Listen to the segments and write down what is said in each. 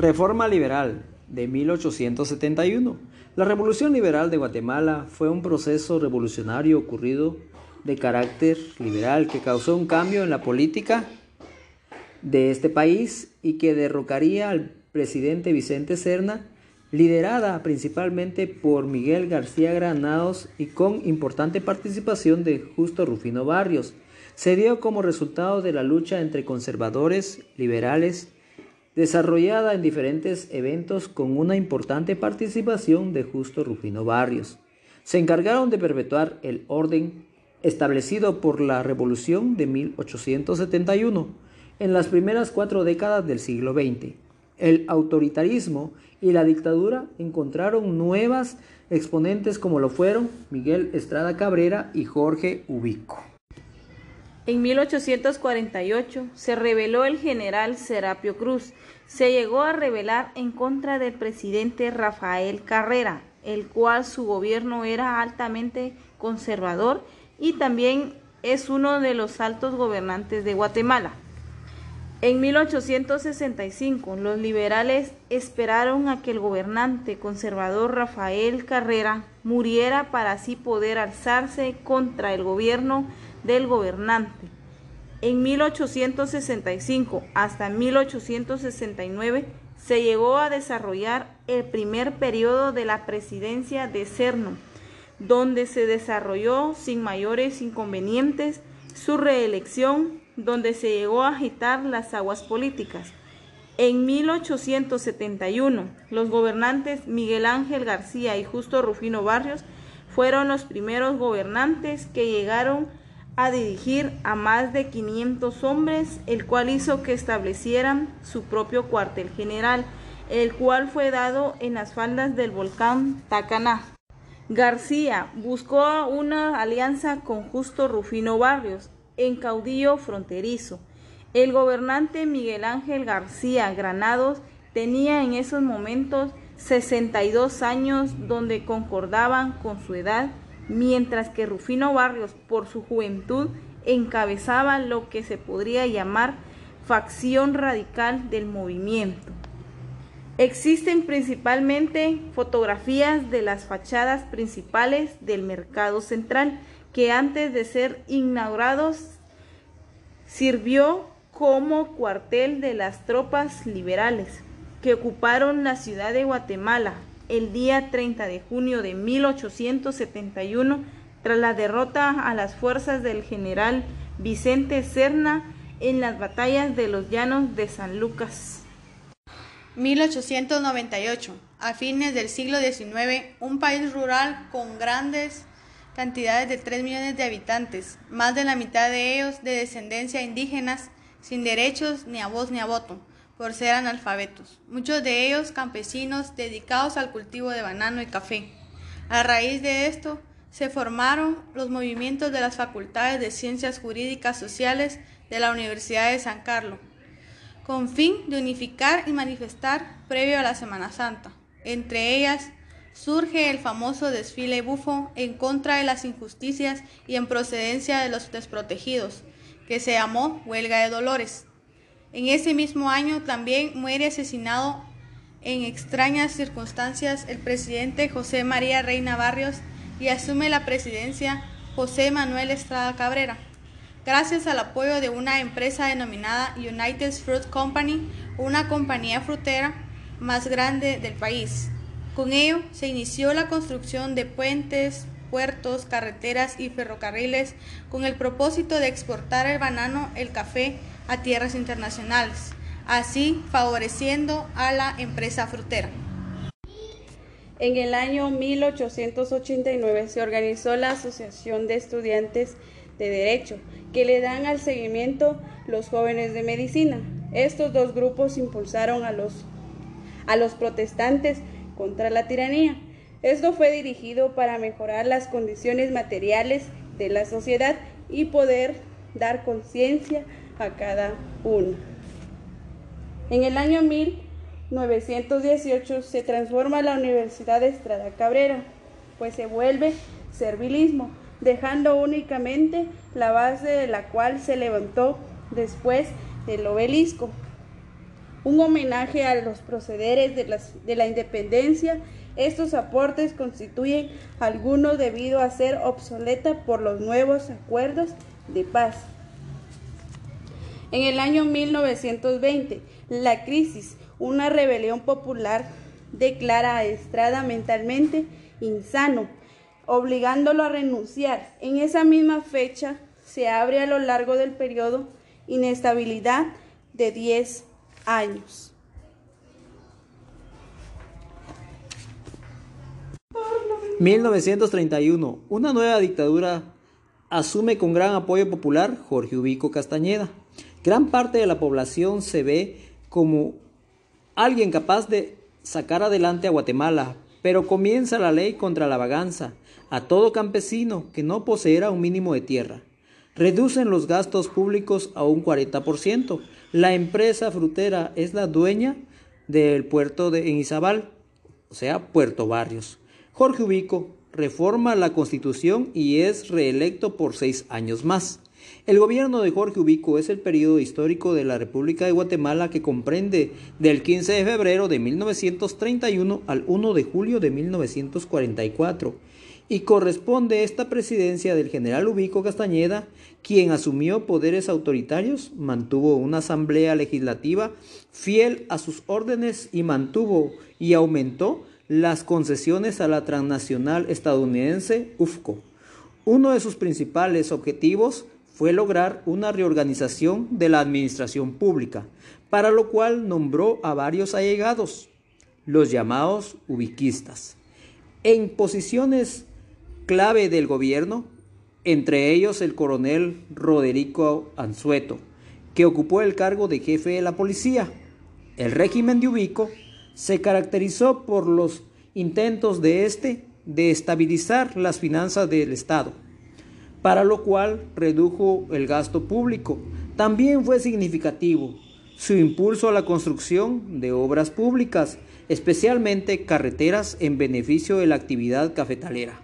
Reforma liberal de 1871. La Revolución Liberal de Guatemala fue un proceso revolucionario ocurrido de carácter liberal que causó un cambio en la política de este país y que derrocaría al presidente Vicente Serna, liderada principalmente por Miguel García Granados y con importante participación de Justo Rufino Barrios. Se dio como resultado de la lucha entre conservadores, liberales desarrollada en diferentes eventos con una importante participación de Justo Rufino Barrios. Se encargaron de perpetuar el orden establecido por la Revolución de 1871 en las primeras cuatro décadas del siglo XX. El autoritarismo y la dictadura encontraron nuevas exponentes como lo fueron Miguel Estrada Cabrera y Jorge Ubico. En 1848 se rebeló el general Serapio Cruz. Se llegó a rebelar en contra del presidente Rafael Carrera, el cual su gobierno era altamente conservador y también es uno de los altos gobernantes de Guatemala. En 1865 los liberales esperaron a que el gobernante conservador Rafael Carrera muriera para así poder alzarse contra el gobierno del gobernante. En 1865 hasta 1869 se llegó a desarrollar el primer periodo de la presidencia de Cerno, donde se desarrolló sin mayores inconvenientes su reelección, donde se llegó a agitar las aguas políticas. En 1871, los gobernantes Miguel Ángel García y Justo Rufino Barrios fueron los primeros gobernantes que llegaron a dirigir a más de 500 hombres, el cual hizo que establecieran su propio cuartel general, el cual fue dado en las faldas del volcán Tacaná. García buscó una alianza con Justo Rufino Barrios, en caudillo fronterizo. El gobernante Miguel Ángel García Granados tenía en esos momentos 62 años donde concordaban con su edad mientras que Rufino Barrios, por su juventud, encabezaba lo que se podría llamar facción radical del movimiento. Existen principalmente fotografías de las fachadas principales del mercado central, que antes de ser inaugurados sirvió como cuartel de las tropas liberales que ocuparon la ciudad de Guatemala el día 30 de junio de 1871 tras la derrota a las fuerzas del general Vicente Serna en las batallas de los llanos de San Lucas. 1898. A fines del siglo XIX, un país rural con grandes cantidades de 3 millones de habitantes, más de la mitad de ellos de descendencia indígenas, sin derechos ni a voz ni a voto por ser analfabetos, muchos de ellos campesinos dedicados al cultivo de banano y café. A raíz de esto, se formaron los movimientos de las facultades de Ciencias Jurídicas Sociales de la Universidad de San Carlos, con fin de unificar y manifestar previo a la Semana Santa. Entre ellas, surge el famoso desfile bufo en contra de las injusticias y en procedencia de los desprotegidos, que se llamó Huelga de Dolores. En ese mismo año también muere asesinado en extrañas circunstancias el presidente José María Reina Barrios y asume la presidencia José Manuel Estrada Cabrera. Gracias al apoyo de una empresa denominada United Fruit Company, una compañía frutera más grande del país. Con ello se inició la construcción de puentes, puertos, carreteras y ferrocarriles con el propósito de exportar el banano, el café a tierras internacionales, así favoreciendo a la empresa frutera. En el año 1889 se organizó la Asociación de Estudiantes de Derecho, que le dan al seguimiento los jóvenes de medicina. Estos dos grupos impulsaron a los, a los protestantes contra la tiranía. Esto fue dirigido para mejorar las condiciones materiales de la sociedad y poder dar conciencia a cada uno. En el año 1918 se transforma la Universidad de Estrada Cabrera, pues se vuelve servilismo, dejando únicamente la base de la cual se levantó después del obelisco. un homenaje a los procederes de, de la independencia. Estos aportes constituyen algunos debido a ser obsoleta por los nuevos acuerdos de paz. En el año 1920, la crisis, una rebelión popular, declara a Estrada mentalmente insano, obligándolo a renunciar. En esa misma fecha se abre a lo largo del periodo inestabilidad de 10 años. ...1931... Una nueva dictadura asume con gran apoyo popular Jorge Ubico Castañeda. Gran parte de la población se ve como alguien capaz de sacar adelante a Guatemala, pero comienza la ley contra la vaganza a todo campesino que no poseera un mínimo de tierra. Reducen los gastos públicos a un 40%. La empresa frutera es la dueña del puerto de en Izabal, o sea, Puerto Barrios. Jorge Ubico reforma la constitución y es reelecto por seis años más. El gobierno de Jorge Ubico es el periodo histórico de la República de Guatemala que comprende del 15 de febrero de 1931 al 1 de julio de 1944 y corresponde esta presidencia del general Ubico Castañeda, quien asumió poderes autoritarios, mantuvo una asamblea legislativa fiel a sus órdenes y mantuvo y aumentó las concesiones a la transnacional estadounidense UFCO. Uno de sus principales objetivos fue lograr una reorganización de la administración pública, para lo cual nombró a varios allegados, los llamados ubiquistas, en posiciones clave del gobierno, entre ellos el coronel Roderico Anzueto, que ocupó el cargo de jefe de la policía. El régimen de Ubico se caracterizó por los intentos de este de estabilizar las finanzas del Estado para lo cual redujo el gasto público. También fue significativo su impulso a la construcción de obras públicas, especialmente carreteras en beneficio de la actividad cafetalera.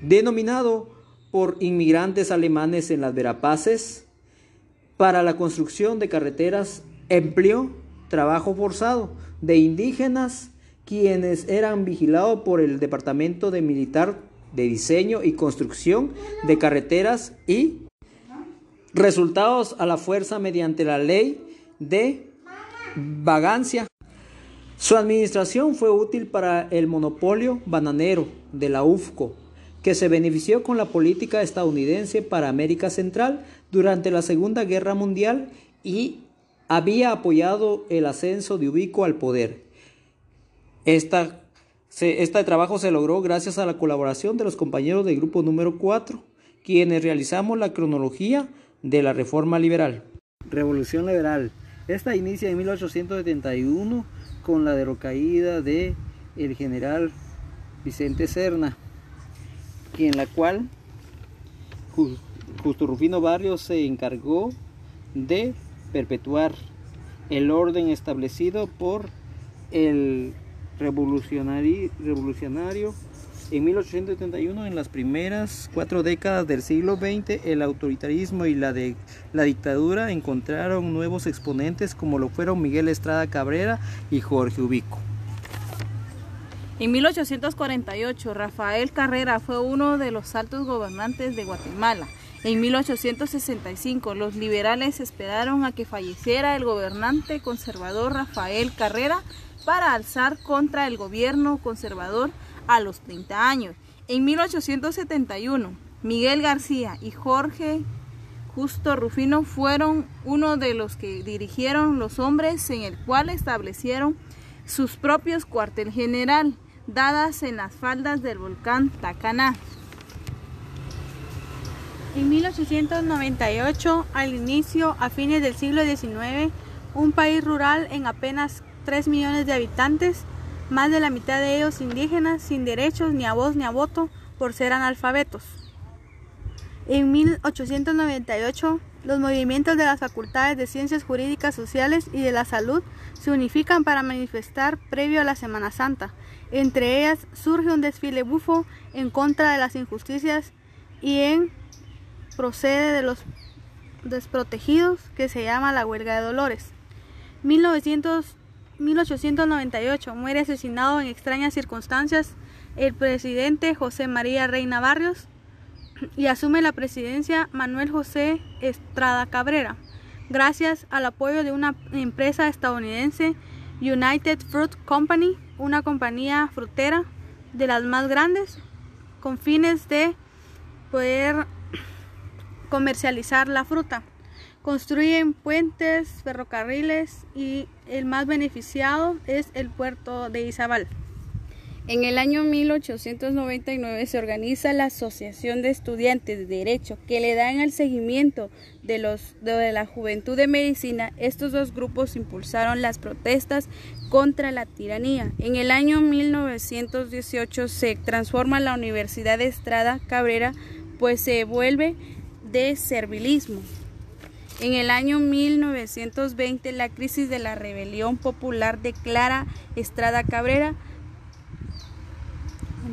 Denominado por inmigrantes alemanes en las Verapaces, para la construcción de carreteras empleó trabajo forzado de indígenas quienes eran vigilados por el Departamento de Militar de diseño y construcción de carreteras y resultados a la fuerza mediante la ley de vagancia. Su administración fue útil para el monopolio bananero de la UFCO, que se benefició con la política estadounidense para América Central durante la Segunda Guerra Mundial y había apoyado el ascenso de Ubico al poder. Esta este trabajo se logró gracias a la colaboración de los compañeros del grupo número 4, quienes realizamos la cronología de la reforma liberal. Revolución liberal. Esta inicia en 1871 con la derrocaída de el general Vicente Serna, en la cual Justo Rufino Barrios se encargó de perpetuar el orden establecido por el revolucionario, revolucionario. En 1871, en las primeras cuatro décadas del siglo XX, el autoritarismo y la, de, la dictadura encontraron nuevos exponentes como lo fueron Miguel Estrada Cabrera y Jorge Ubico. En 1848, Rafael Carrera fue uno de los altos gobernantes de Guatemala. En 1865, los liberales esperaron a que falleciera el gobernante conservador Rafael Carrera para alzar contra el gobierno conservador a los 30 años. En 1871, Miguel García y Jorge Justo Rufino fueron uno de los que dirigieron los hombres en el cual establecieron sus propios cuartel general, dadas en las faldas del volcán Tacaná. En 1898, al inicio, a fines del siglo XIX, un país rural en apenas 3 millones de habitantes, más de la mitad de ellos indígenas, sin derechos ni a voz ni a voto por ser analfabetos. En 1898, los movimientos de las facultades de ciencias jurídicas sociales y de la salud se unifican para manifestar previo a la Semana Santa. Entre ellas surge un desfile bufo en contra de las injusticias y en procede de los desprotegidos que se llama la huelga de dolores. 1898 muere asesinado en extrañas circunstancias el presidente José María Reina Barrios y asume la presidencia Manuel José Estrada Cabrera, gracias al apoyo de una empresa estadounidense, United Fruit Company, una compañía frutera de las más grandes, con fines de poder comercializar la fruta. Construyen puentes, ferrocarriles y el más beneficiado es el puerto de Izabal. En el año 1899 se organiza la Asociación de Estudiantes de Derecho que le dan el seguimiento de, los, de la Juventud de Medicina. Estos dos grupos impulsaron las protestas contra la tiranía. En el año 1918 se transforma la Universidad de Estrada Cabrera pues se vuelve de servilismo. En el año 1920 la crisis de la rebelión popular declara Estrada Cabrera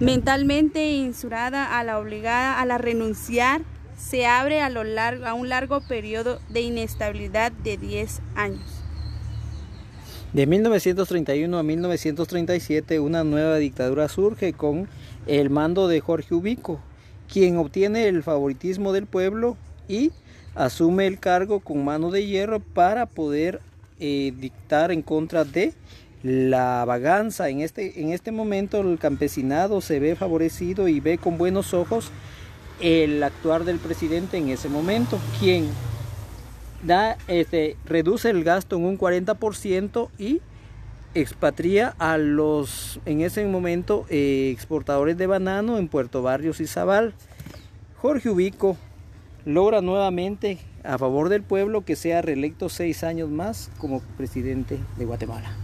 mentalmente insurada a la obligada a la renunciar, se abre a, lo largo, a un largo periodo de inestabilidad de 10 años. De 1931 a 1937 una nueva dictadura surge con el mando de Jorge Ubico, quien obtiene el favoritismo del pueblo y asume el cargo con mano de hierro para poder eh, dictar en contra de la vaganza. En este, en este momento el campesinado se ve favorecido y ve con buenos ojos el actuar del presidente en ese momento, quien da, este, reduce el gasto en un 40% y expatría a los, en ese momento, eh, exportadores de banano en Puerto Barrios y Zabal. Jorge Ubico logra nuevamente a favor del pueblo que sea reelecto seis años más como presidente de Guatemala.